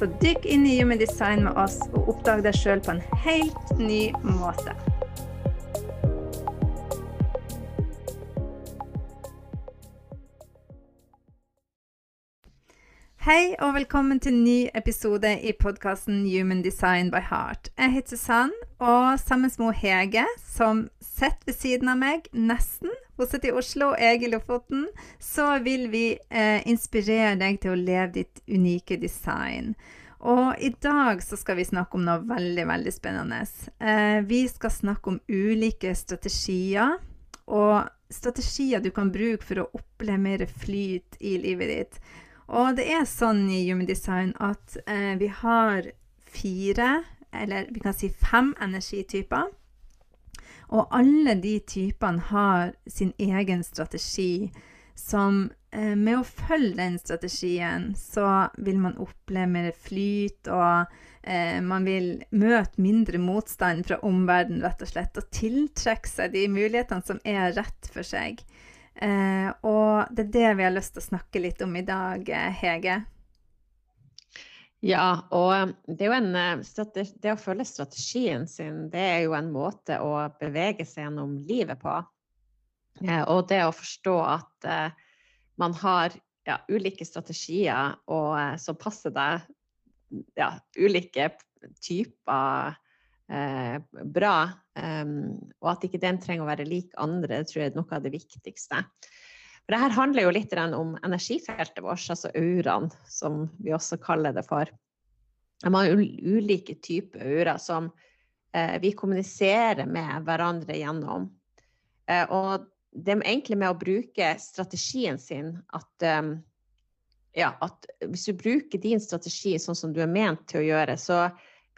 Så dykk inn i Human Design med oss og oppdag deg sjøl på en helt ny måte. Hei og velkommen til en ny episode i podkasten Human Design by Heart. Jeg heter Susann, og sammen med Hege, som sitter ved siden av meg, nesten, hun sitter i Oslo og jeg i Lofoten, så vil vi eh, inspirere deg til å leve ditt unike design. Og i dag så skal vi snakke om noe veldig, veldig spennende. Eh, vi skal snakke om ulike strategier, og strategier du kan bruke for å oppleve mer flyt i livet ditt. Og det er sånn i Human Design at eh, vi har fire, eller vi kan si fem energityper. Og alle de typene har sin egen strategi som eh, med å følge den strategien, så vil man oppleve mer flyt, og eh, man vil møte mindre motstand fra omverdenen, rett og slett, og tiltrekke seg de mulighetene som er rett for seg. Eh, og det er det vi har lyst til å snakke litt om i dag, eh, Hege. Ja, og eh, det, en, eh, det, å følge strategien sin, det er jo en måte å bevege seg gjennom livet på. Og det å forstå at man har ja, ulike strategier og, som passer deg, ja, ulike typer eh, bra. Um, og at ikke den trenger å være lik andre, tror jeg er noe av det viktigste. For det her handler jo litt om energifeltet vårt, altså auraen, som vi også kaller det for. De har ulike typer aura som eh, vi kommuniserer med hverandre gjennom. Eh, og det er egentlig med å bruke strategien sin at um, ja, at hvis du bruker din strategi sånn som du er ment til å gjøre, så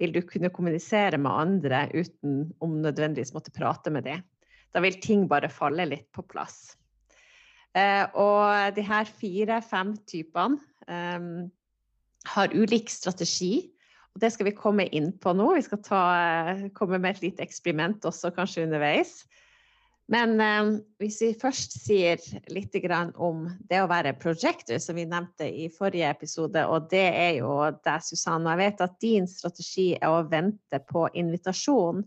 vil du kunne kommunisere med andre uten om nødvendigvis måtte prate med dem. Da vil ting bare falle litt på plass. Eh, og de her fire-fem typene eh, har ulik strategi. Og det skal vi komme inn på nå. Vi skal ta, eh, komme med et lite eksperiment også kanskje underveis. Men eh, hvis vi først sier litt om det å være projector, som vi nevnte i forrige episode, og det er jo deg, Susanne. Jeg vet at din strategi er å vente på invitasjon.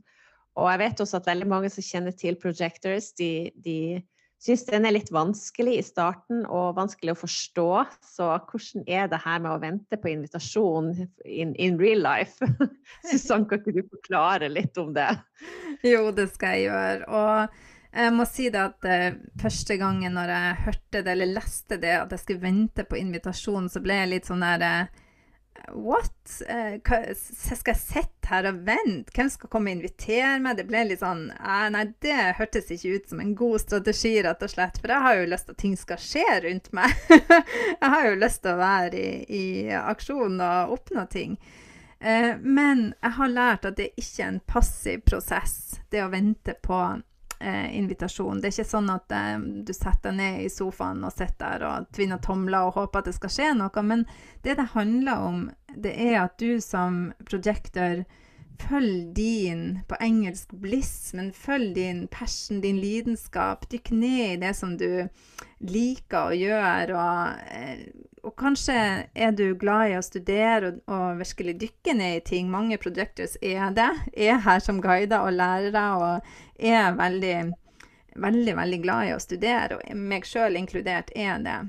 Og jeg vet også at veldig mange som kjenner til projectors, de, de syns den er litt vanskelig i starten og vanskelig å forstå. Så hvordan er det her med å vente på invitasjon in, in real life? Susanne, kan ikke du forklare litt om det? Jo, det skal jeg gjøre. Og jeg må si det at uh, første gangen når jeg hørte det eller leste det, at jeg skulle vente på invitasjonen, så ble jeg litt sånn der uh, What? Uh, hva, skal jeg sitte her og vente? Hvem skal komme og invitere meg? Det ble litt sånn Nei, det hørtes ikke ut som en god strategi, rett og slett. For jeg har jo lyst til at ting skal skje rundt meg. jeg har jo lyst til å være i, i aksjon og oppnå ting. men jeg har lært at det ikke er en passiv prosess, det å vente på eh, invitasjon. Det er ikke sånn at eh, du setter deg ned i sofaen og sitter der og tvinner tomler og håper at det skal skje noe. Men det det handler om, det er at du som projector følg din, på engelsk bliss, men følg din passion, din lidenskap. Dykk ned i det som du liker å gjøre. Og, eh, og kanskje er du glad i å studere og, og, virkelig dykke ned i ting. Mange projectors er det. Er her som guider og lærere og er veldig, veldig, veldig glad i å studere. Og meg sjøl inkludert er det.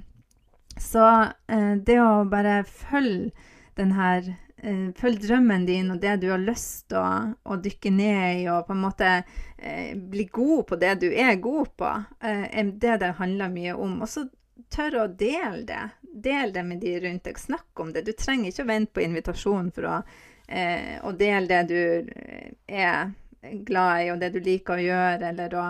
Så eh, det å bare følge den her eh, følg drømmen din og det du har lyst til å, å, dykke ned i, og på en måte eh, bli god på det du er god på, eh, er det det handler mye om. Og så tørre å dele det. Del det med de rundt deg. Snakk om det. Du trenger ikke å vente på invitasjon for å, eh, å dele det du er glad i, og det du liker å gjøre, eller å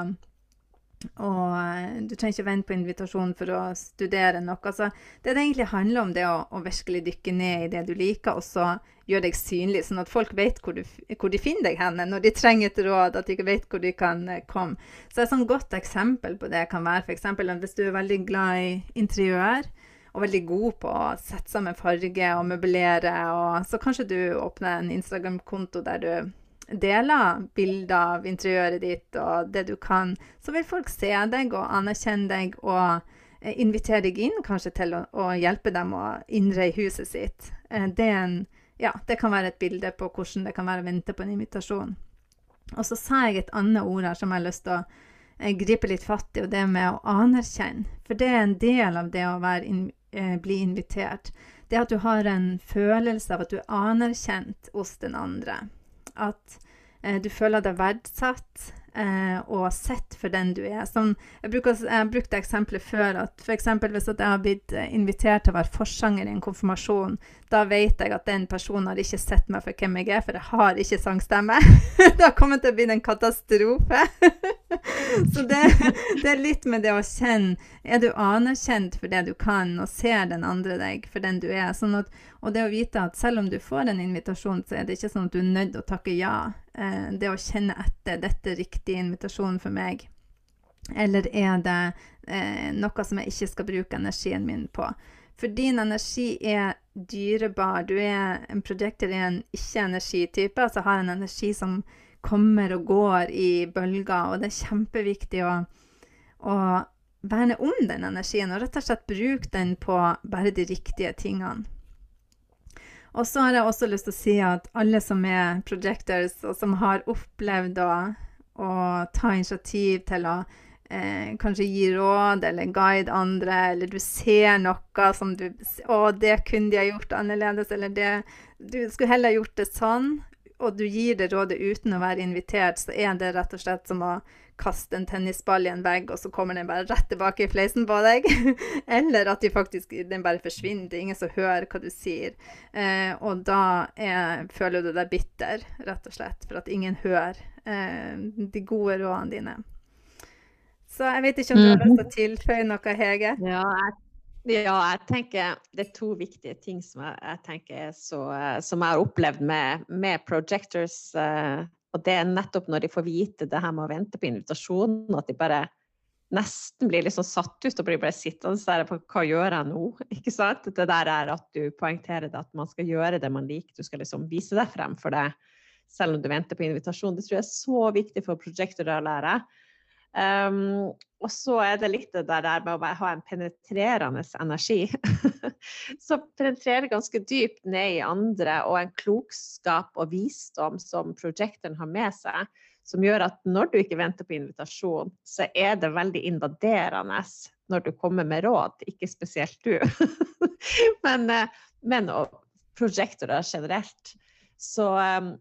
Og eh, du trenger ikke vente på invitasjon for å studere noe. Altså, det det egentlig handler om, det å, å, virkelig dykke ned i det du liker, og så gjøre deg synlig, sånn at folk vet hvor, du, hvor, de finner deg henne når de trenger et råd, at de ikke vet hvor de kan eh, komme. Så et sånn godt eksempel på det kan være f.eks. hvis du er veldig glad i interiør, og veldig god på å sette sammen farge og møblere, og så kanskje du åpner en Instagram-konto der du deler bilder av interiøret ditt og det du kan, så vil folk se deg og anerkjenne deg og eh, invitere deg inn kanskje til å, å hjelpe dem å innreie huset sitt. Eh, det, en, ja, det, kan være et bilde på hvordan det kan være å vente på en invitasjon. Og så sa jeg et annet ord her som jeg har lyst til å eh, gripe litt fatt i, og det med å anerkjenne. For det er en del av det å in, bli invitert. Det at du har en følelse av at du er anerkjent hos den andre at eh, du føler deg verdsatt eh, og sett for den du er. Som jeg, bruker, jeg brukte eksempelet før at f.eks. hvis jeg har blitt eh, invitert til å være forsanger i en konfirmasjon, da vet jeg at den personen har ikke sett meg for hvem jeg er, for jeg har ikke sangstemme. det har kommet til å bli en katastrofe. Så det, det, er litt med det å kjenne Er du anerkjent for det du kan, og ser den andre deg for den du er? Sånn at, og det å vite at selv om du får en invitasjon, så er det ikke sånn at du er nødt å takke ja. Eh, det å kjenne etter dette er riktig invitasjon for meg. Eller er det eh, noe som jeg ikke skal bruke energien min på? For din energi er dyrebar. Du er en projector i en ikke-energitype, altså har en energi som kommer og går i bølger, og det er kjempeviktig å, å verne om den energien og rett og slett bruke den på bare de riktige tingene. Og så har jeg også lyst til å si at alle som er projectors, og som har opplevd å, å ta initiativ til å eh, kanskje gi råd eller guide andre, eller du ser noe som du Å, det kunne de ha gjort annerledes, eller det Du skulle heller gjort det sånn og du gir det rådet uten å være invitert, så er det rett og slett som å kaste en tennisball i en vegg, og så kommer den bare rett tilbake i fleisen på deg. Eller at de faktisk, den bare forsvinner. Det er ingen som hører hva du sier. Eh, og da er, føler du deg bitter, rett og slett, for at ingen hører eh, de gode rådene dine. Så jeg vet ikke om du har lyst til å mhm. tilføye noe, Hege? Ja, jeg ja, jeg tenker det er to viktige ting som jeg, jeg tenker så, som jeg har opplevd med, med projectors. Uh, og det er nettopp når de får vite det her med å vente på invitasjonen, at de bare nesten blir liksom satt ut og blir bare sittende der på hva gjør jeg nå? Ikke sant? Det der er at du poengterer det, at man skal gjøre det man liker. Du skal liksom vise deg frem for det selv om du venter på invitasjon. Det tror jeg er så viktig for prosjektorer å lære. Um, og så er det litt det der med å ha en penetrerende energi. så penetrerer ganske dypt ned i andre, og en klokskap og visdom som prosjektoren har med seg, som gjør at når du ikke venter på invitasjon, så er det veldig invaderende når du kommer med råd. Ikke spesielt du, men, men og prosjektorer generelt. Så um,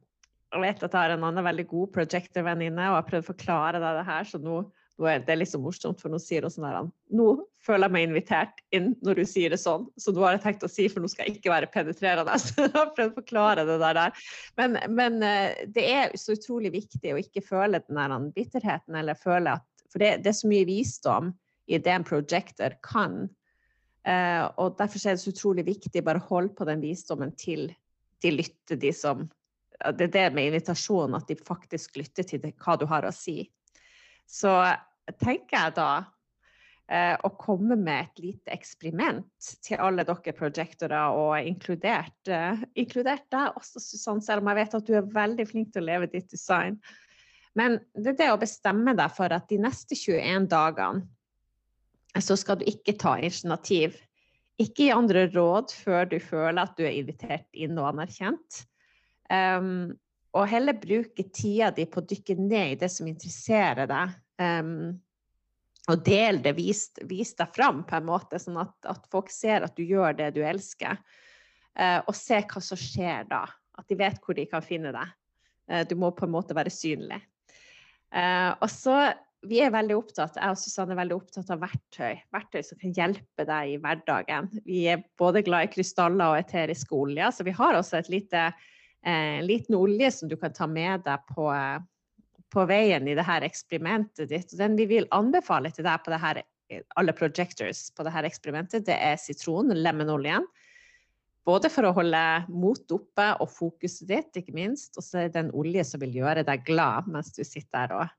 jeg vet at jeg har en annen veldig god projector-venninne, og jeg har prøvd å forklare deg det her, så nå, nå er det så morsomt, for nå sier hun sånn her Nå føler jeg meg invitert inn når du sier det sånn, så nå har jeg tenkt å si, for nå skal jeg ikke være penetrerende. Så jeg har prøvd å forklare det der. Men, men eh, det er så utrolig viktig å ikke føle den der bitterheten, eller føle at For det, det er så mye visdom i det en projector kan. Uh, og derfor er det så utrolig viktig bare holde på den visdommen til de lytter, de som det er det med invitasjon, at de faktisk lytter til det, hva du har å si. Så tenker jeg da eh, å komme med et lite eksperiment til alle dere projektorer, og inkludert, eh, inkludert deg også, Susann, selv om jeg vet at du er veldig flink til å leve ditt design. Men det er det å bestemme deg for at de neste 21 dagene så skal du ikke ta initiativ. Ikke gi andre råd før du føler at du er invitert inn og anerkjent. Um, og heller bruke tida di på å dykke ned i det som interesserer deg. Um, og del det, vis, vis, deg fram på en måte, sånn at, at, folk ser at du gjør det du elsker. Uh, og se hva som skjer da. At de vet hvor de kan finne deg. Uh, du må på en måte være synlig. Uh, og så vi er veldig opptatt, jeg og Susanne er veldig opptatt av verktøy. Verktøy som kan hjelpe deg i hverdagen. Vi er både glad i krystaller og eterisk olje, så vi har også et lite en eh, liten olje som du kan ta med deg på, på veien i det her eksperimentet ditt. Og den vi vil anbefale til deg på det her, alle projectors på det her eksperimentet, det er sitron, lemonoljen. Både for å holde motet oppe og fokuset ditt, ikke minst. Og så er det en olje som vil gjøre deg glad mens du sitter der og,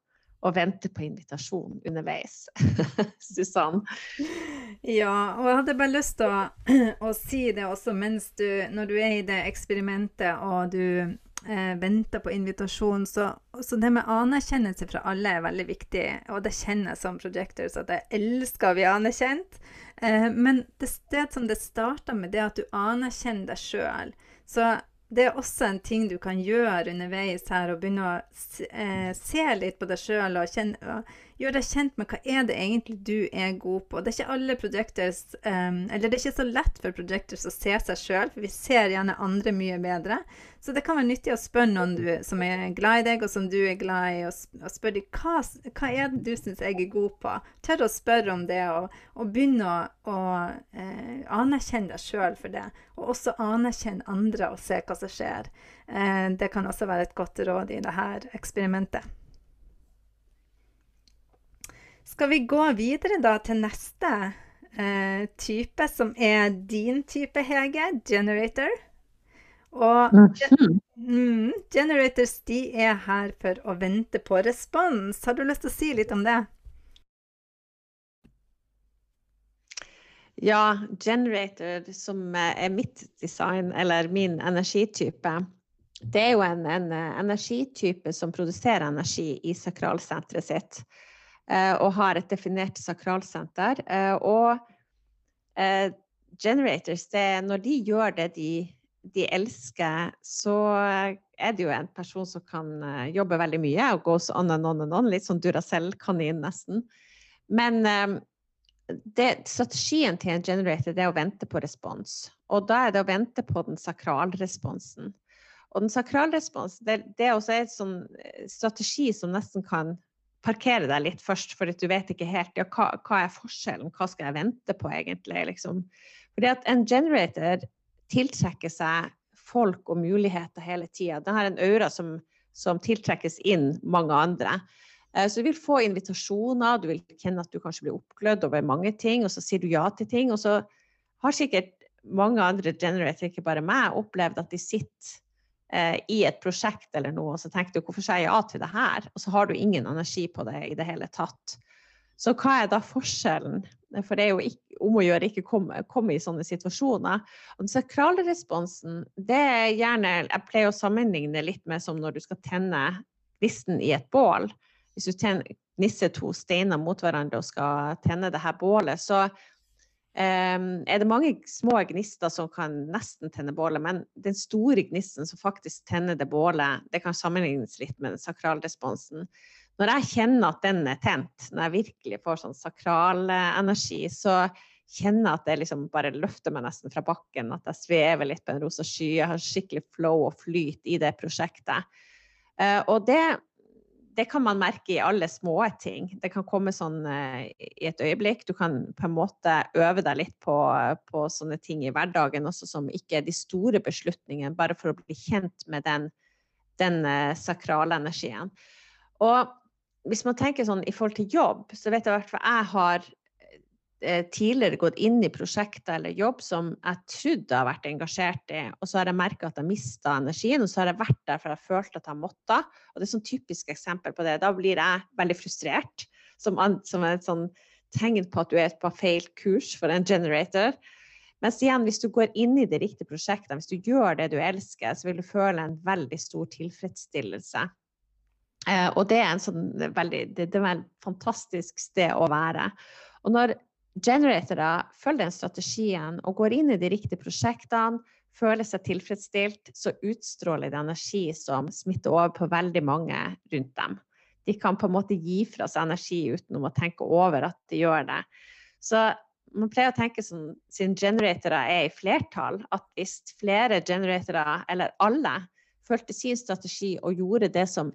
og venter på invitasjon underveis. Susann? Ja, og jeg hadde bare lyst til å, å, si det også mens du, når du er i det eksperimentet og du eh, venter på invitasjon, så, så, det med anerkjennelse fra alle er veldig viktig. Og det kjenner jeg som projectors, at jeg elsker å bli anerkjent. Eh, men det sted som det starter med, det at du anerkjenner deg sjøl. Så det er også en ting du kan gjøre underveis her, og begynne å se, eh, se litt på deg sjøl og, kjenne og, gjøre deg kjent med hva er det egentlig du er god på. Det er ikke alle projectors um, Eller det er ikke så lett for projectors å se seg sjøl, for vi ser gjerne andre mye bedre. Så det kan være nyttig å spørre noen du, som er glad i deg, og som du er glad i, og spørre dem hva, hva er det du syns jeg er god på. Tør å spørre om det, og, og begynne å, å eh, anerkjenne deg sjøl for det. Og også anerkjenne andre og se hva som skjer. Eh, det kan også være et godt råd i dette eksperimentet. Skal vi gå videre da til neste eh, type, som er din type, Hege? Generator. Og mhm. mm, generators de er her for å vente på respons. Har du lyst til å si litt om det? Ja, generator, som er mitt design, eller min energitype, det er jo en, en energitype som produserer energi i sakralsenteret sitt. Eh, og har et definert sakralsenter. Eh, og eh, generators, det, når de gjør det de, de, elsker, så er det jo en person som kan jobbe veldig mye og goes on and on and on. Litt sånn Duracell-kanin, nesten. Men det, strategien til en generator det er å vente på respons. Og da er det å vente på den sakralresponsen. Og den sakralresponsen det, det er også en sånn strategi som nesten kan parkere deg litt først, for du vet ikke helt ja, hva, hva, er forskjellen, hva skal jeg vente på egentlig? Liksom. Fordi at en generator tiltrekker seg folk og muligheter hele tida. Den har en aura som, som, tiltrekkes inn mange andre. Eh, så du vil få invitasjoner, du vil kjenne at du kanskje blir oppglødd over mange ting, og så sier du ja til ting. Og så har sikkert mange andre generatorer, ikke bare meg, opplevd at de sitter i et prosjekt eller noe, og så tenker du hvorfor sier jeg ja til det her? Og så har du ingen energi på det i det hele tatt. Så hva er da forskjellen? For det er jo ikke, om å gjøre ikke komme, komme i sånne situasjoner. Og den sakrale responsen, det er gjerne Jeg pleier å sammenligne litt med som når du skal tenne gnisten i et bål. Hvis du tenner, gnisser to steiner mot hverandre og skal tenne det her bålet, så er det mange små gnister som kan nesten tenne bålet, men den store gnisten som faktisk tenner det bålet, det kan sammenlignes litt med den sakralresponsen. Når jeg kjenner at den er tent, når jeg virkelig får sånn sakralenergi, så kjenner jeg at det liksom bare løfter meg nesten fra bakken, at jeg svever litt på en rosa sky, jeg har skikkelig flow og flyt i det prosjektet. Uh, og det det kan man merke i alle små ting. Det kan komme sånn uh, i et øyeblikk. Du kan på en måte øve deg litt på, på, sånne ting i hverdagen også som ikke er de store beslutningene, bare for å bli kjent med den, den uh, sakrale energien. Og hvis man tenker sånn i forhold til jobb, så vet jeg i hvert fall jeg har Eh, tidligere gått inn i prosjekter eller jobb som jeg trodde jeg har vært engasjert i, og så har jeg merka at jeg mista energien, og så har jeg vært der for jeg følte at jeg måtte. Og det er sånn typisk eksempel på det. Da blir jeg veldig frustrert, som, som et sånn tegn på at du er på feil kurs for en generator. Mens igjen, hvis du går inn i de riktige prosjektene, hvis du gjør det du elsker, så vil du føle en veldig stor tilfredsstillelse. Eh, og det er, en sånn veldig, det, det er et fantastisk sted å være. Og når generatorer følger den strategien og går inn i de riktige prosjektene, føler seg tilfredsstilt, så utstråler det energi som smitter over på veldig mange rundt dem. De kan på en måte gi fra seg energi uten å tenke over at de gjør det. Så man pleier å tenke som siden generatorer er i flertall, at hvis flere generatorer, eller alle, fulgte sin strategi og gjorde det som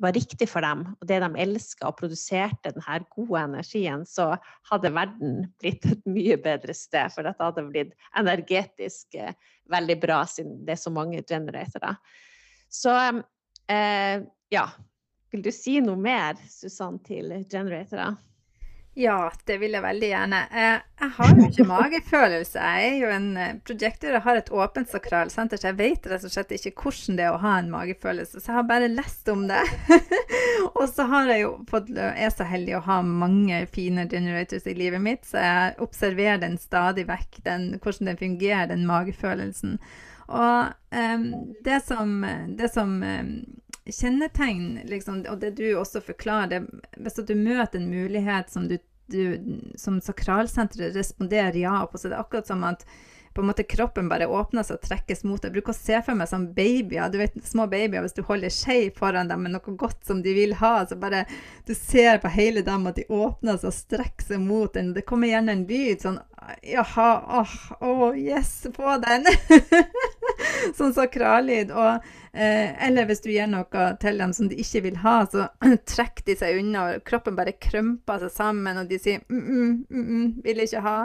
var riktig for dem, og det de elska og produserte denne gode energien, så hadde verden blitt et mye bedre sted. For dette hadde blitt energetisk eh, veldig bra, siden det er så mange generatorer. Så eh, ja. Vil du si noe mer, Susann, til generatorer? Ja, det vil jeg veldig gjerne. Eh, jeg har jo ikke magefølelse. Jeg er jo en projekter projektor og har et åpent sakral, så jeg vet rett og slett ikke hvordan det er å ha en magefølelse. Så jeg har bare lest om det. og så har jeg jo fått, er så heldig å ha mange fine generators i livet mitt, så jeg observerer den stadig vekk, den, hvordan den fungerer, den magefølelsen. Og um, det som, det som um, kjennetegn, liksom, og det du også forklarer, det, hvis du møter en mulighet som, du, du, som sakralsenteret responderer ja på, så det er akkurat som at på en måte kroppen bare åpner seg og trekkes mot deg. Jeg bruker å se for meg som babyer. Du vet, små babyer, hvis du holder skje foran dem med noe godt som de vil ha, så bare du ser på hele dem at de åpner seg og strekker seg mot den. Det kommer gjerne en lyd sånn Jaha, åh, oh, oh, yes, få den! sånn sakrallyd. Og, eh, eller hvis du gir noe til dem som de ikke vil ha, så trekker de seg unna, og kroppen bare krømper seg sammen, og de sier mm, mm, mm, mm vil ikke ha.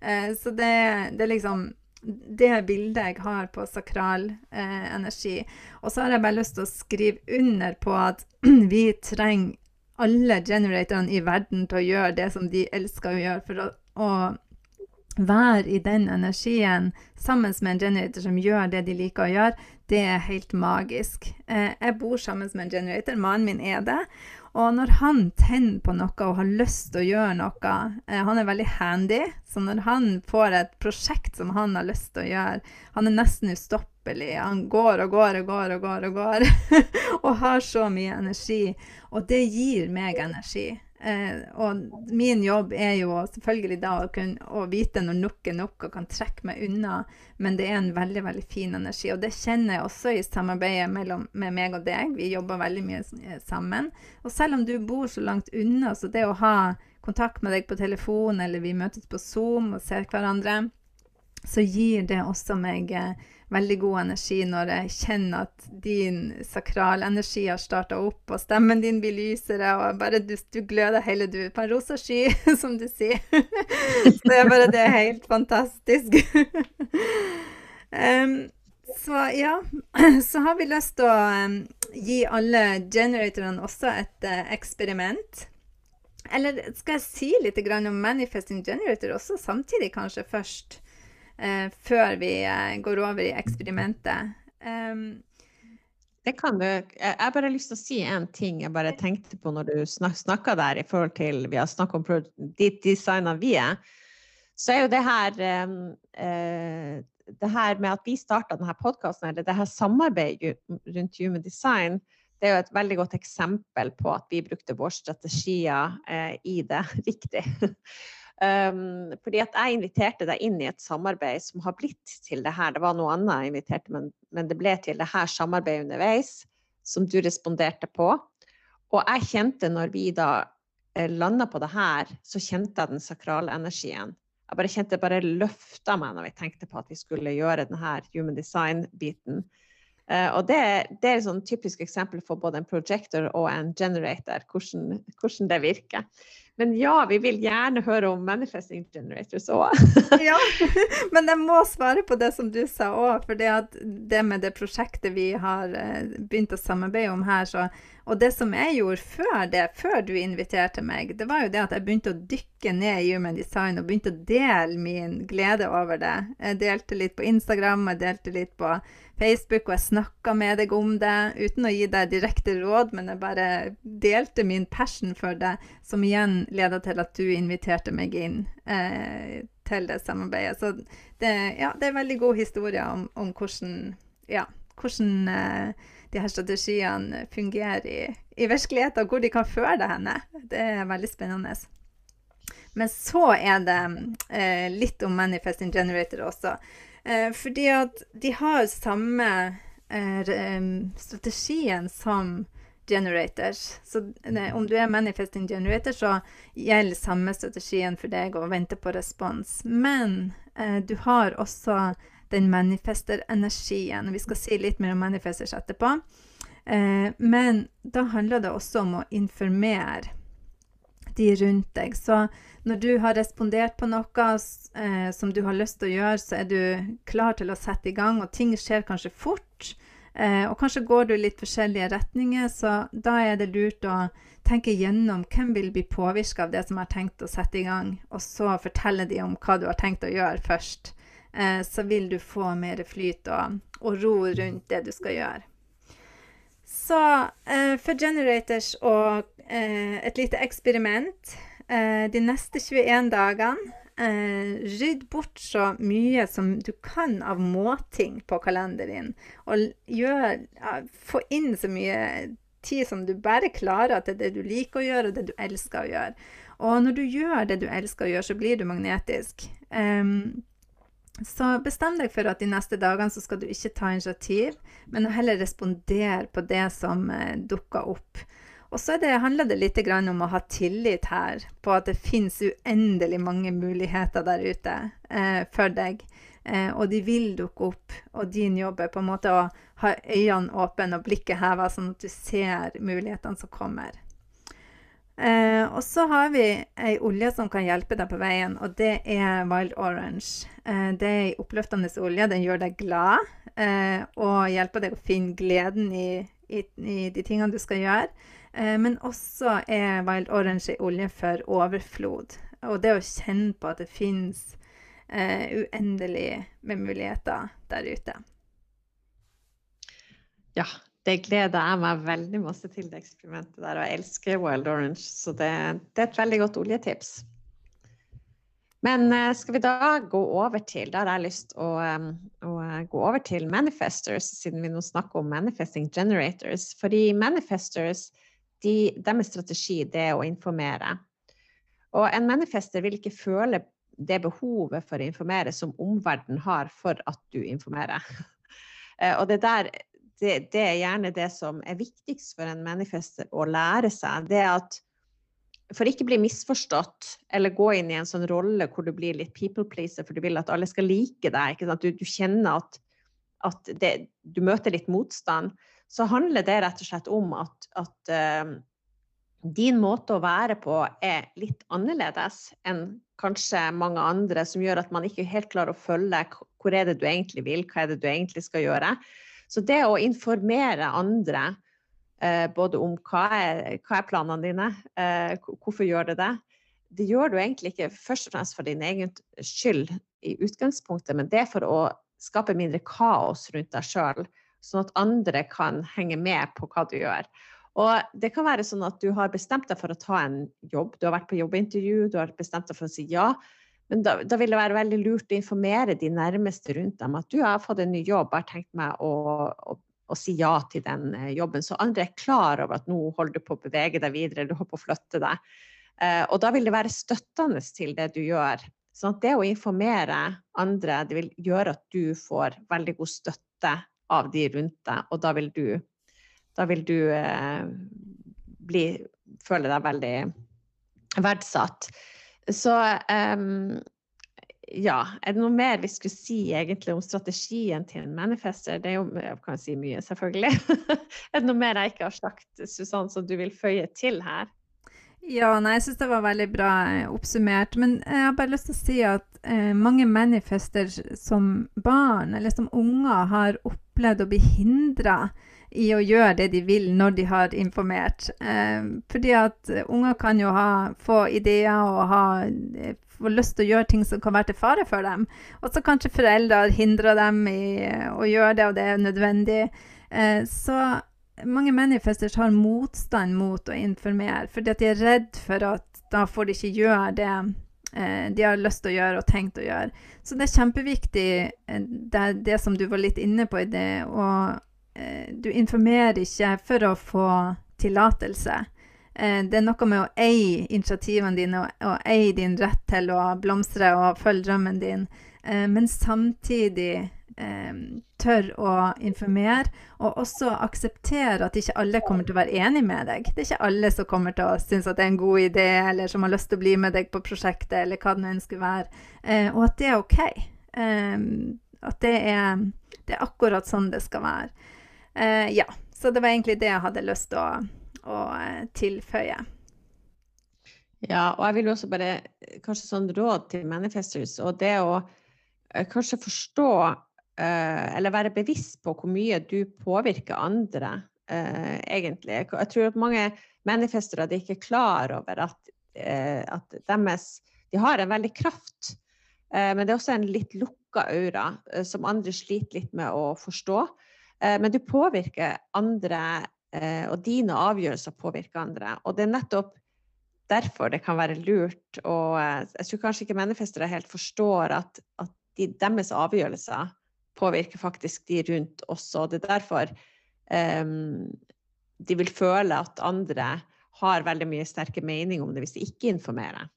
Eh, så det, det, er liksom det bildet jeg har på sakral eh, energi. Og så har jeg bare lyst til å skrive under på at vi trenger alle generatorene i verden til å gjøre det som de elsker å gjøre, for å, å være i den energien sammen med en generator som gjør det de liker å gjøre, det er helt magisk. Eh, jeg bor sammen med en generator, mannen min er det. Og når han tenner på noe og har lyst til å gjøre noe eh, Han er veldig handy, så når han får et prosjekt som han har lyst til å gjøre Han er nesten ustoppelig. Han går og går og går og går og går. og har så mye energi. Og det gir meg energi. Eh, og min jobb er jo selvfølgelig da å, kunne, å vite når nok er nok og kan trekke meg unna, men det er en veldig veldig fin energi. Og det kjenner jeg også i samarbeidet mellom, med meg og deg. Vi jobber veldig mye eh, sammen. Og selv om du bor så langt unna, så det å ha kontakt med deg på telefon, eller vi møtes på Zoom og ser hverandre, så gir det også meg eh, veldig god energi når jeg kjenner at din sakralenergi har starta opp, og stemmen din blir lysere, og bare du, du gløder hele du på en rosa sky, som du sier. så det er bare det er helt fantastisk. um, så ja, så har vi lyst til å gi alle generatorene også et uh, eksperiment. Eller skal jeg si litt om Manifesting Generator også samtidig, kanskje først? Eh, før vi eh, går over i eksperimentet. Um, det kan du. Jeg bare lyst til å si en ting jeg bare tenkte på når du snak, snakka der i forhold til Vi har snakket om de designene vi er. Så er jo det her eh, det her med at vi starta denne podkasten, eller det her samarbeidet rundt human design, det er jo et veldig godt eksempel på at vi brukte våre strategier eh, i det riktig. Um, fordi at jeg inviterte deg inn i et samarbeid som har blitt til det her. Det var noe annet jeg inviterte, men, men det ble til det her samarbeidet underveis, som du responderte på. Og jeg kjente når vi da eh, landa på det her, så kjente jeg den sakrale energien. Jeg bare kjente det bare løfta meg når vi tenkte på at vi skulle gjøre denne human design-biten. Uh, og det, det, er et sånn typisk eksempel for både en projector og en generator, hvordan, hvordan det virker. Men ja, vi vil gjerne høre om Manifesting Generators òg. ja, men jeg må svare på det som du sa òg. For det, det med det prosjektet vi har eh, begynt å samarbeide om her, så og det som jeg gjorde før det, før du inviterte meg, det var jo det at jeg begynte å dykke ned i human design og begynte å dele min glede over det. Jeg delte litt på Instagram, jeg delte litt på Facebook, og jeg snakka med deg om det uten å gi deg direkte råd, men jeg bare delte min passion for det, som igjen leda til at du inviterte meg inn eh, til det samarbeidet. Så det, ja, det er en veldig god historie om, om hvordan, ja, hvordan eh, de her strategiene fungerer i, i virkeligheten, hvor de kan føre deg henne. Det er veldig spennende. Men så er det eh, litt om Manifesting Generator også. Eh, fordi at de har samme eh, strategien som generators. Så ne, om du er manifesting generator, så gjelder samme strategien for deg å vente på respons. Men eh, du har også den manifester-energien. Vi skal si litt mer om manifesters etterpå. Eh, men da handler det også om å informere de rundt deg. Så når du har respondert på noe eh, som du har lyst til å gjøre, så er du klar til å sette i gang, og ting skjer kanskje fort. Eh, og kanskje går du litt forskjellige retninger, så da er det lurt å tenke gjennom hvem vil bli påvirka av det som har tenkt å sette i gang, og så fortelle de om hva du har tenkt å gjøre først. Eh, så vil du få mer flyt og, og ro rundt det du skal gjøre. Så eh, for generators og eh, et lite eksperiment eh, de neste 21 dagene eh, rydd bort så mye som du kan av måting på kalenderen. Og gjør, ja, få inn så mye tid som du bare klarer til det du liker å gjøre, og det du elsker å gjøre. Og når du gjør det du elsker å gjøre, så blir du magnetisk. Um, så bestem deg for at de neste dagene så skal du ikke ta initiativ, men heller respondere på det som eh, dukker opp. Og så handler det litt om å ha tillit her, på at det finnes uendelig mange muligheter der ute eh, for deg. Eh, og de vil dukke opp, og din jobb er på en måte å ha øynene åpne og blikket heva, sånn at du ser mulighetene som kommer. Eh, og så har vi ei olje som kan hjelpe deg på veien, og det er Wild Orange. Eh, det er ei oppløftende olje. Den gjør deg glad eh, og hjelper deg å finne gleden i, i, i de tingene du skal gjøre. Eh, men også er Wild Orange ei olje for overflod. Og det å kjenne på at det fins eh, uendelig med muligheter der ute. Ja, det gleder jeg meg veldig masse til, det eksperimentet der. Og jeg elsker Wild Orange, så det, det er et veldig godt oljetips. Men eh, skal vi da gå over til Da har jeg lyst å, å eh, gå over til manifestors, siden vi nå snakker om manifesting generators. Fordi manifestors, de, deres strategi det er å informere. Og en manifester vil ikke føle det behovet for å informere som omverdenen har for at du informerer. Eh, og det der det, det, er gjerne det som er viktigst for en manifester å lære seg. Det at for ikke bli misforstått eller gå inn i en sånn rolle hvor du blir litt people pleaser for du vil at alle skal like deg. Du, du, kjenner at, at det, du møter litt motstand. Så handler det rett og slett om at, at uh, din måte å være på er litt annerledes enn kanskje mange andre, som gjør at man ikke helt klarer å følge hvor er det du egentlig vil, hva er det du egentlig skal gjøre. Så det å informere andre eh, både om hva er, hva er planene dine, eh, hvorfor gjør du det, det gjør du egentlig ikke først og fremst for din egen skyld i utgangspunktet, men det er for å skape mindre kaos rundt deg sjøl, sånn at andre kan henge med på hva du gjør. Og det kan være sånn at du har bestemt deg for å ta en jobb, du har vært på jobbintervju, du har bestemt deg for å si ja. Men da, da, vil det være veldig lurt å informere de nærmeste rundt dem at du har fått en ny jobb, har tenkt meg å, å, å, si ja til den eh, jobben. Så andre er klar over at nå holder du på å bevege deg videre, du holder på å flytte deg. Eh, og da vil det være støttende til det du gjør. Sånn at det å informere andre, det vil gjøre at du får veldig god støtte av de rundt deg, og da vil du, da vil du eh, bli, føle deg veldig verdsatt. Så um, ja, er det noe mer vi skulle si egentlig om strategien til en manifester? Det er jo, jeg kan si mye, selvfølgelig. er det noe mer jeg ikke har sagt, Susann, som du vil føye til her? Ja, nei, jeg syns det var veldig bra eh, oppsummert. Men jeg har bare lyst til å si at eh, mange manifester som barn eller som unger har opplevd å bli hindra i å gjøre det de vil når de har informert. Eh, fordi at unger kan jo ha, få ideer og ha, eh, få lyst til å gjøre ting som kan være til fare for dem. Og så kanskje foreldre hindrer dem i eh, å gjøre det, og det er nødvendig. Eh, så mange manifesters har motstand mot å informere, fordi at de er redd for at da får de ikke gjøre det eh, de har lyst til å gjøre og tenkt å gjøre. Så det er kjempeviktig, det, det som du var litt inne på i det, å du informerer ikke for å få tillatelse. Eh, det er noe med å eie initiativene dine og, og eie din rett til å blomstre og følge drømmen din, eh, men samtidig tør å informere, og også akseptere at ikke alle kommer til å være enig med deg. Det er ikke alle som kommer til å synes at det er en god idé, eller som har lyst til å bli med deg på prosjektet, eller hva det nå ønsker å være. Og at det er OK. At det er, det er akkurat sånn det skal være. Uh, ja, så det var egentlig det jeg hadde lyst til å, å uh, tilføye. Ja, og jeg vil også bare kanskje sånn råd til manifestors, og det å uh, kanskje forstå eh, eller være bevisst på hvor mye du påvirker andre, eh, egentlig. Jeg tror at mange manifestere er ikke klar over at, at deres De har en veldig kraft, men det er også en litt lukka aura som andre sliter litt med å forstå. Men du påvirker andre, og dine avgjørelser påvirker andre. Og det er nettopp derfor det kan være lurt og Jeg tror kanskje ikke manifestere helt forstår at, at de, deres avgjørelser påvirker faktisk de rundt også. Det er derfor um, de vil føle at andre har veldig mye sterke meninger om det hvis de ikke informerer.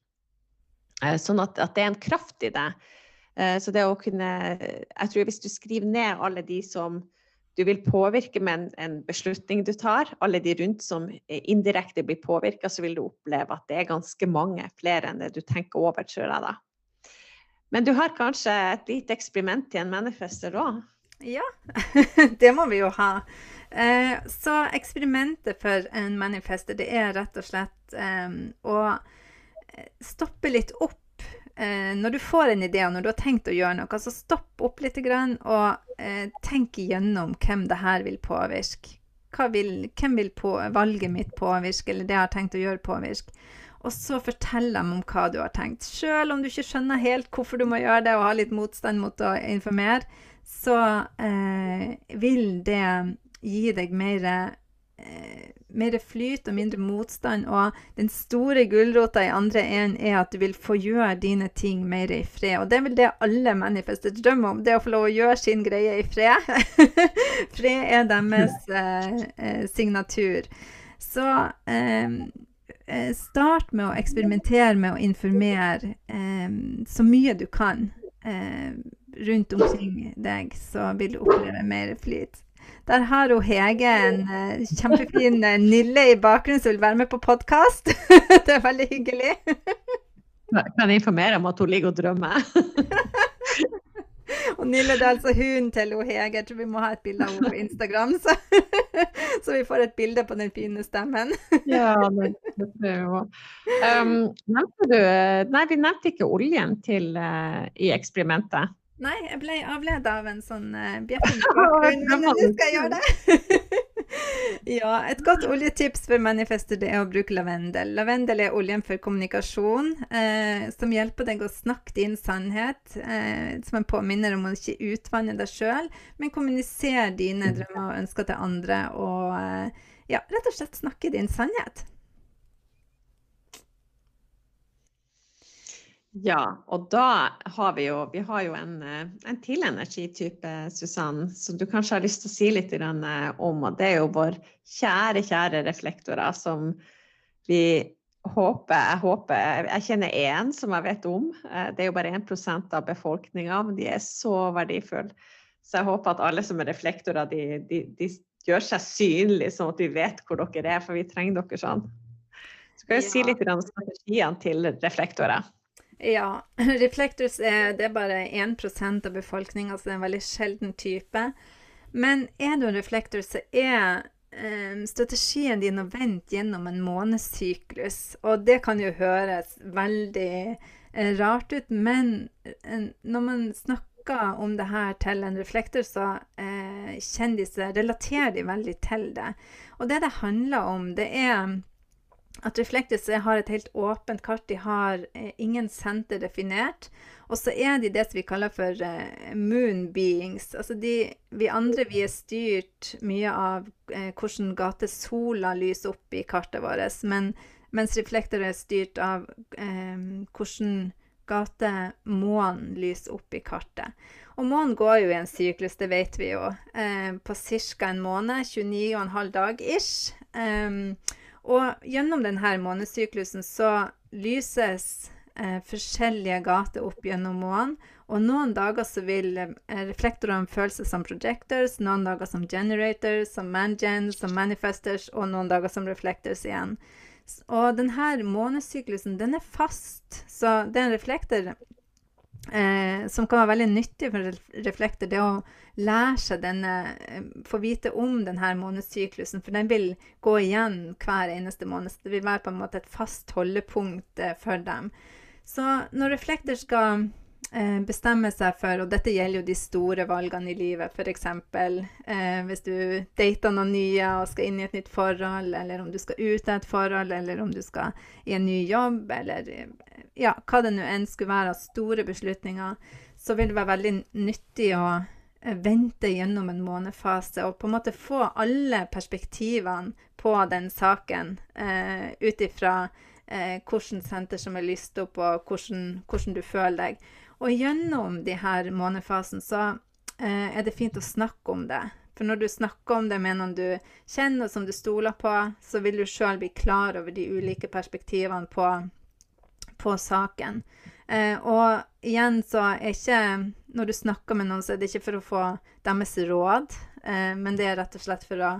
Sånn at, at, det er en kraft i det. Så det å kunne Jeg tror hvis du skriver ned alle de som du vil påvirke med en, beslutning du tar. Alle de rundt som indirekte blir påvirka, så vil du oppleve at det er ganske mange flere enn det du tenker over, tror jeg da. Men du har kanskje et lite eksperiment i en manifester òg? Ja, det må vi jo ha. Eh, så eksperimentet for en manifester, det er rett og slett eh, å stoppe litt opp eh, når du får en idé og når du har tenkt å gjøre noe, så stopp opp litt og eh, tenk igjennom hvem det her vil påvirke. Vil, hvem vil på, valget mitt påvirke, eller det jeg har tenkt å gjøre, påvirke? Og så fortell dem om hva du har tenkt. Selv om du ikke skjønner helt hvorfor du må gjøre det, og har litt motstand mot å informere, så eh, vil det gi deg mer eh, mer flyt og mindre motstand. Og den store gulrota i andre enden er at du vil få gjøre dine ting mer i fred. Og det er vel det alle manifester drømmer om, det å få lov å gjøre sin greie i fred. fred er deres eh, eh, signatur. Så eh, eh, start med å eksperimentere med å informere eh, så mye du kan eh, rundt omkring deg, så vil du oppleve mer flyt. Der har hun Hege en uh, kjempefin uh, Nille i bakgrunnen som vil være med på podkast. det er veldig hyggelig. kan jeg informere om at hun ligger og drømmer? og Nille det er altså hunden til hun Hege. Jeg tror vi må ha et bilde av henne på Instagram, så, så, vi får et bilde på den fine stemmen. ja, det, det tror jeg òg. Um, nevnte du Nei, vi nevnte ikke oljen til, uh, i eksperimentet. Nei, jeg ble avleda av en sånn uh, bjeffing bakgrunn, men nå skal jeg gjøre det. ja, et godt oljetips for manifester det er å bruke lavendel. Lavendel er oljen for kommunikasjon, eh, som hjelper deg å snakke din sannhet. Eh, som en påminner om å ikke utvanne deg sjøl, men kommunisere dine drømmer og ønsker til andre. Og eh, ja, rett og slett snakke din sannhet. Ja, og da har vi jo, vi har jo en, eh, en til energitype, Susann, som du kanskje har lyst til å si litt eh, om. Og det er jo vår kjære, kjære reflektorer som vi håper Jeg håper, jeg kjenner én som jeg vet om. Eh, det er jo bare 1 av befolkninga, men de er så verdifulle. Så jeg håper at alle som er reflektorer, de, de, de gjør seg synlige, sånn at vi vet hvor dere er, for vi trenger dere sånn. Så kan jeg ja. si litt om strategiene til reflektorer. Ja. Reflectors er, det er bare 1 av befolkninga, så det er en veldig sjelden type. Men er du en reflektor, så er um, strategien din å vente gjennom en månedssyklus. Og det kan jo høres veldig uh, rart ut, men uh, når man snakker om det her til en reflektor, så uh, kjendiser relaterer de veldig til det. Og det det handler om, det er at Reflectors har et helt åpent kart. De har eh, ingen senter definert. Og så er de det som vi kaller for eh, moon beings. Altså de, vi andre vi er styrt mye av eh, hvordan gate sola lyser opp i kartet vårt. Men, mens reflektorer er styrt av eh, hvordan gate månen lyser opp i kartet. Og månen går jo i en syklus, det vet vi jo, eh, på ca. en måned. 29,5 dag ish. Um, og gjennom denne månesyklusen så lyses eh, forskjellige gater opp gjennom månen. Og noen dager så vil eh, reflektorene føle seg som projectors, noen dager som generators, som mangens, som manifestors, og noen dager som reflectors igjen. Og denne månesyklusen, den er fast. Så det er en reflektor eh, som kan være veldig nyttig for reflekter, det å lære seg denne eh, Få vite om denne månedssyklusen, for den vil gå igjen hver eneste måned. Så det vil være på en måte et fast holdepunkt eh, for dem. Så når reflekter skal eh, bestemmer seg for, og dette gjelder jo de store valgene i livet, f.eks. Eh, hvis du dater noen nye og skal inn i et nytt forhold, eller om du skal ut av et forhold, eller om du skal i en ny jobb, eller ja, hva det nå enn skulle være av store beslutninger, så vil det være veldig nyttig å eh, vente gjennom en månefase og på en måte få alle perspektivene på den saken eh, ut ifra eh, hvilket senter som er lyst opp, og hvordan, hvordan du føler deg. Og gjennom de her månefasen så eh, er det fint å snakke om det. For når du snakker om det med noen du kjenner og som du stoler på, så vil du sjøl bli klar over de ulike perspektivene på, på saken. Eh, og igjen så er ikke Når du snakker med noen, så er det ikke for å få deres råd, eh, men det er rett og slett for å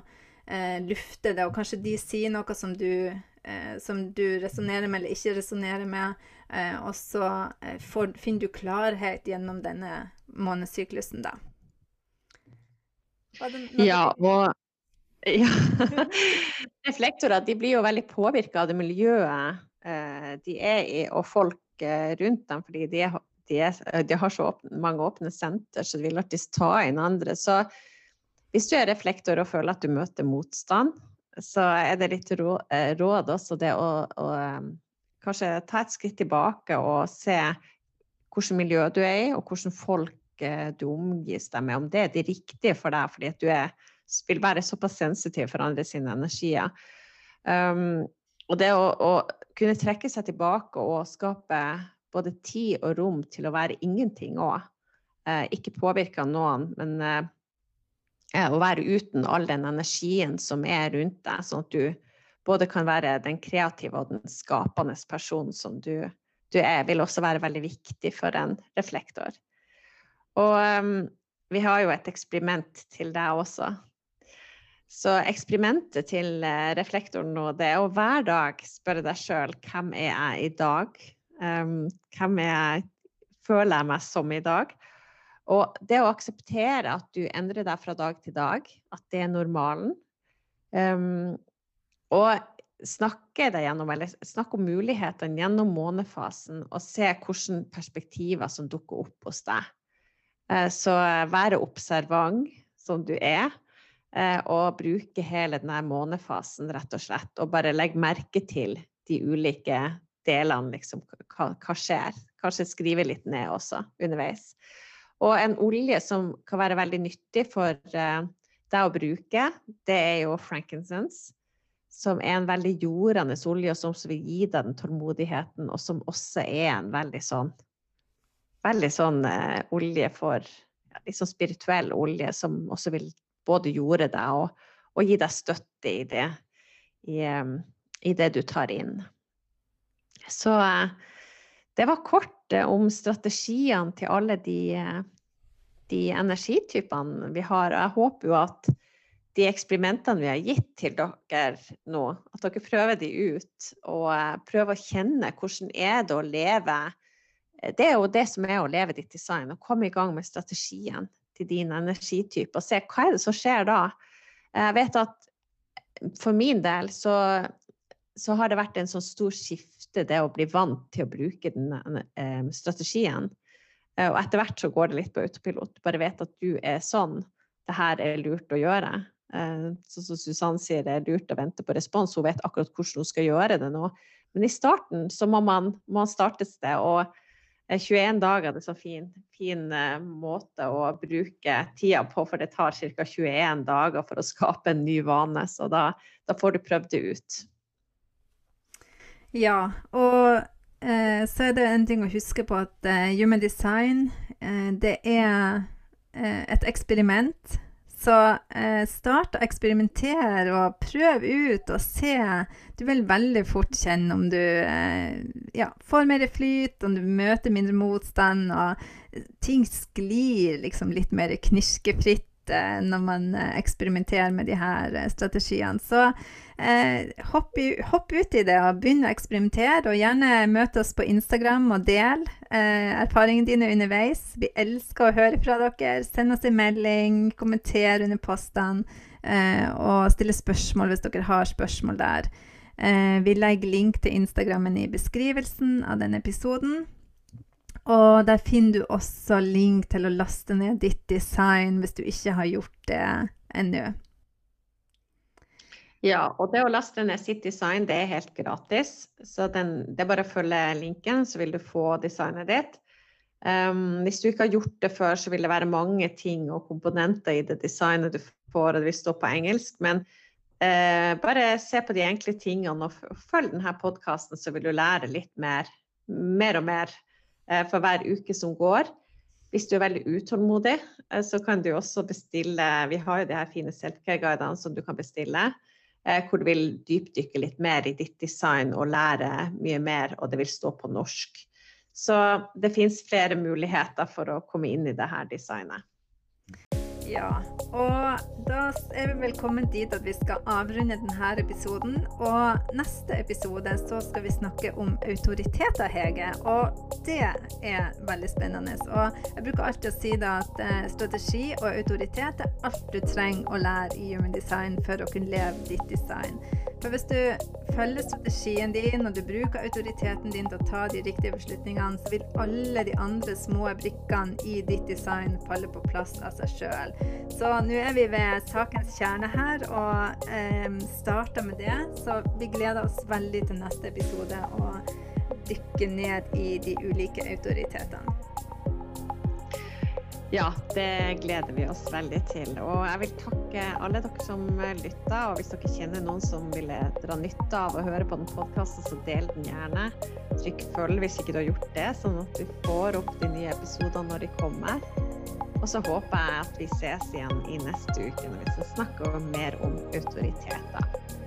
eh, lufte det. Og kanskje de sier noe som du, eh, du resonnerer med eller ikke resonnerer med. Eh, og så eh, får, finner du klarhet gjennom denne månedssyklusen, da. Ja, og ja. Reflektorer de blir jo veldig påvirka av det miljøet eh, de er i, og folk rundt dem, fordi de, de, de har så åpne, mange åpne senter, så de vil alltid ta inn andre. Så hvis du er reflektor og føler at du møter motstand, så er det litt råd, råd også det å, å kanskje ta et skritt tilbake og se hvilket miljø du er i, og hvordan folk eh, du omgis deg med. Om det er de riktige for deg, fordi at du er, vil være såpass sensitiv for andre sine energier. Um, og det å, å, kunne trekke seg tilbake og skape både tid og rom til å være ingenting òg. Eh, ikke påvirke noen, men eh, å være uten all den energien som er rundt deg, sånn at du både kan være den kreative og den skapende personen som du, du er, vil også være veldig viktig for en reflektor. Og um, vi har jo et eksperiment til deg også. Så eksperimentet til uh, reflektoren nå, det er å hver dag spørre deg sjøl hvem er jeg i dag? Um, hvem er jeg, føler jeg meg som i dag? Og det å akseptere at du endrer deg fra dag til dag, at det er normalen. Um, og snakke deg gjennom, eller snakke om mulighetene gjennom månefasen, og se hvilke perspektiver som dukker opp hos deg. Eh, så være observant som du er, eh, og bruke hele denne månefasen, rett og slett. Og bare legge merke til de ulike delene, liksom. Hva, hva skjer? Kanskje skrive litt ned også underveis. Og en olje som kan være veldig nyttig for eh, deg å bruke, det er jo frankincense som er en veldig jordende olje, og som vil gi deg den tålmodigheten, og som også er en veldig sånn Veldig sånn eh, olje for ja, Litt sånn spirituell olje som også vil både jorde deg og, og gi deg støtte i det, i, i det du tar inn. Så eh, det var kort om strategiene til alle de, eh, de energitypene vi har. Og jeg håper jo at de eksperimentene vi har gitt til dere nå, at dere prøver de ut og eh, prøver å kjenne hvordan er det å leve Det er jo det som er å leve ditt design, å komme i gang med strategien til din energitype og se hva er det som skjer da. Jeg vet at for min del så, så har det vært en sånn stor skifte, det å bli vant til å bruke den eh, strategien. Eh, og etter hvert så går det litt på autopilot. Bare vet at du er sånn. Det her er lurt å gjøre. Eh, sånn som Susanne sier, det er lurt å vente på respons. Hun vet akkurat hvordan hun skal gjøre det nå. Men i starten så må man, man starte et sted. Og 21 eh, dager er en så fin, fin uh, måte å bruke tida på, for det tar ca. 21 dager for å skape en ny vane. Så da, da får du prøvd det ut. Ja, og eh, så er det en ting å huske på at eh, Human Design, eh, det er et eksperiment så eh, start å eksperimentere og prøv ut og se. Du vil veldig fort kjenne om du eh, ja, får mer flyt, om du møter mindre motstand, og ting sklir liksom litt mer knirkefritt Eh, når man eh, eksperimenterer med de her eh, strategiene. Så eh, hopp, hopp, ut i det og begynn å eksperimentere. Og gjerne møte oss på Instagram og del eh, erfaringene dine underveis. Vi elsker å høre fra dere. Send oss en melding, kommenter under postene eh, og stille spørsmål hvis dere har spørsmål der. vi legger link til Instagrammen i beskrivelsen av denne episoden. Og der finner du også link til å laste ned ditt design hvis du ikke har gjort det ennå. Ja, og det å laste ned sitt design, det er helt gratis. Så den, det er bare å følge linken, så vil du få designet ditt. Um, hvis du ikke har gjort det før, så vil det være mange ting og komponenter i det designet du får, og det vil stå på engelsk. Men uh, bare se på de enkle tingene og følg denne podkasten, så vil du lære litt mer, mer og mer for hver uke som går. Hvis du er veldig utålmodig, uh, så kan du også bestille Vi har jo de her fine selfcare-guidene som du kan bestille. Eh, hvor du vil dypdykke litt mer i ditt design og lære mye mer, og det vil stå på norsk. Så det fins flere muligheter for å komme inn i det her designet. Ja, og da er vi velkommen dit at vi skal avrunde denne episoden. Og neste episode så skal vi snakke om autoriteter, Hege. Og det er veldig spennende. Og jeg bruker alltid å si da at eh, strategi og autoritet er alt du trenger å lære i human design for å kunne leve ditt design. For hvis du følger strategien din og du bruker autoriteten din til å ta de riktige beslutningene, så vil alle de andre små brikkene i ditt design falle på plass av seg sjøl. Så nå er vi ved sakens kjerne her og eh, starter med det. Så vi gleder oss veldig til neste episode og dykker ned i de ulike autoritetene. Ja, det gleder vi oss veldig til. Og jeg vil takke alle dere som lytta. Og hvis dere kjenner noen som ville dra nytte av å høre på den podkasten, så del den gjerne. Trykk følg hvis ikke du har gjort det, sånn at du får opp de nye episodene når de kommer. Og så håper jeg at vi ses igjen i neste uke når vi skal snakke mer om autoriteter.